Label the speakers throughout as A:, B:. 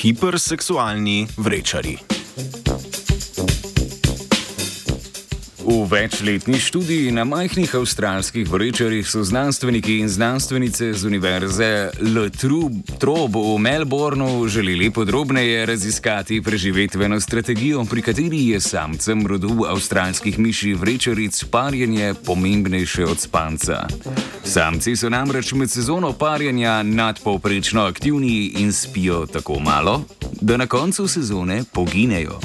A: hiperseksualni vrečari.
B: V večletni študiji na majhnih avstralskih vrečarjih so znanstveniki in znanstvenice z univerze Le Trobe v Melbournu želeli podrobneje raziskati preživetveno strategijo, pri kateri je samcem rodu avstralskih miši vrečaric parjenje pomembnejše od spanca. Samci so namreč med sezono parjenja nadpovprečno aktivni in spijo tako malo, da na koncu sezone poginejo.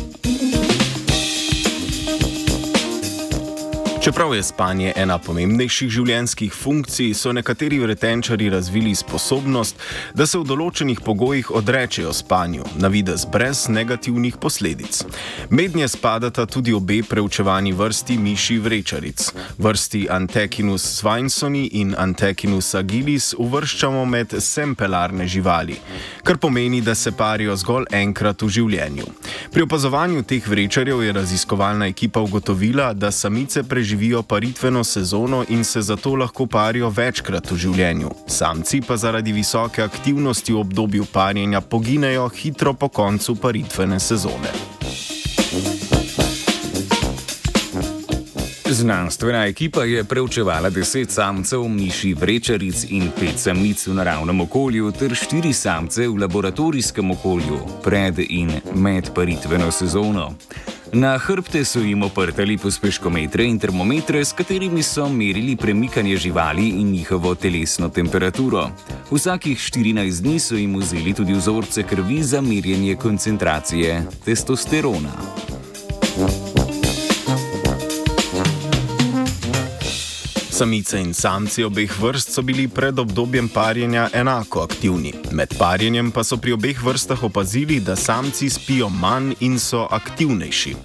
A: Čeprav je spanje ena pomembnejših življenjskih funkcij, so nekateri vretenčari razvili sposobnost, da se v določenih pogojih odrečejo spanju, na vides brez negativnih posledic. Mednje spadata tudi obe preučevani vrsti miši vrečaric. Vrsti Antekinus svinesoni in Antekinus agilis uvrščamo med sempelarne živali, kar pomeni, da se parijo zgolj enkrat v življenju. Pri opazovanju teh vrečarjev je raziskovalna ekipa ugotovila, da samice preživijo živijo paritveno sezono in se zato lahko parijo večkrat v življenju. Samci pa zaradi visoke aktivnosti v obdobju parjenja poginejo hitro po koncu paritvene sezone.
B: Znanstvena ekipa je preučevala deset samcev, miši vrečaric in pet samic v naravnem okolju ter štiri samce v laboratorijskem okolju pred in med paritveno sezono. Na hrbte so jim oprtali pospeškometre in termometre, s katerimi so merili premikanje živali in njihovo telesno temperaturo. Vsakih 14 dni so jim vzeli tudi vzorce krvi za merjenje koncentracije testosterona.
A: Samice in samci obeh vrst so bili pred obdobjem parjenja enako aktivni. Med parjenjem pa so pri obeh vrstah opazili, da samci spijo manj in so aktivnejši.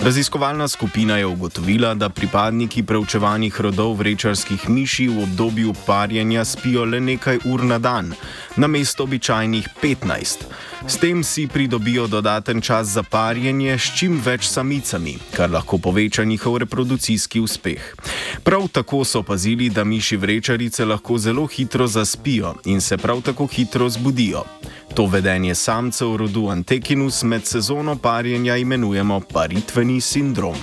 A: Raziskovalna skupina je ugotovila, da pripadniki preučevanih rodov vrečarskih miši v obdobju parjenja spijo le nekaj ur na dan, namesto običajnih 15. S tem si pridobijo dodaten čas za parjenje s čim več samicami, kar lahko poveča njihov reproducijski uspeh. Prav tako so opazili, da miši vrečarice lahko zelo hitro zaspijo in se prav tako hitro zbudijo. To vedenje samcev rodu Antekinus med sezono parjenja imenujemo paritveni sindrom.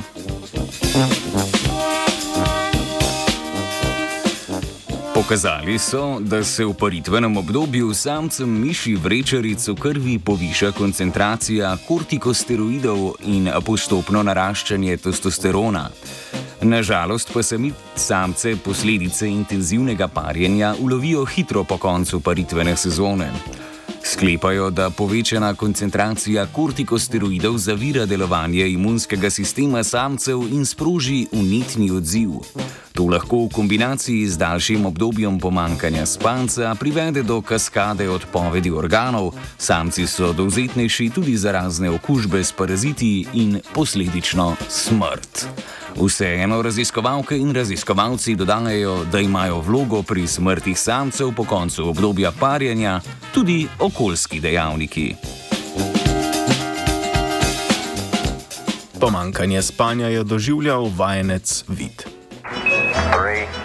B: Pokazali so, da se v paritvenem obdobju samcem miši vrečaric v krvi poviša koncentracija kortikosteroidov in postopno naraščanje testosterona. Nažalost pa sami samce posledice intenzivnega parjenja ulovijo hitro po koncu paritvene sezone. Sklepajo, da povečana koncentracija kortikosteroidov zavira delovanje imunskega sistema samcev in sproži unitni odziv. To lahko v kombinaciji z daljšim obdobjem pomankanja spanca privede do kaskade odpovedi organov, samci so dovzetnejši tudi za razne okužbe s paraziti in posledično smrt. Vseeno raziskovalke in raziskovalci dodajajo, da imajo vlogo pri smrti samcev po koncu obdobja parjenja tudi okoljski dejavniki.
A: Pomankanje spanja je doživljal vajenec vid. Three.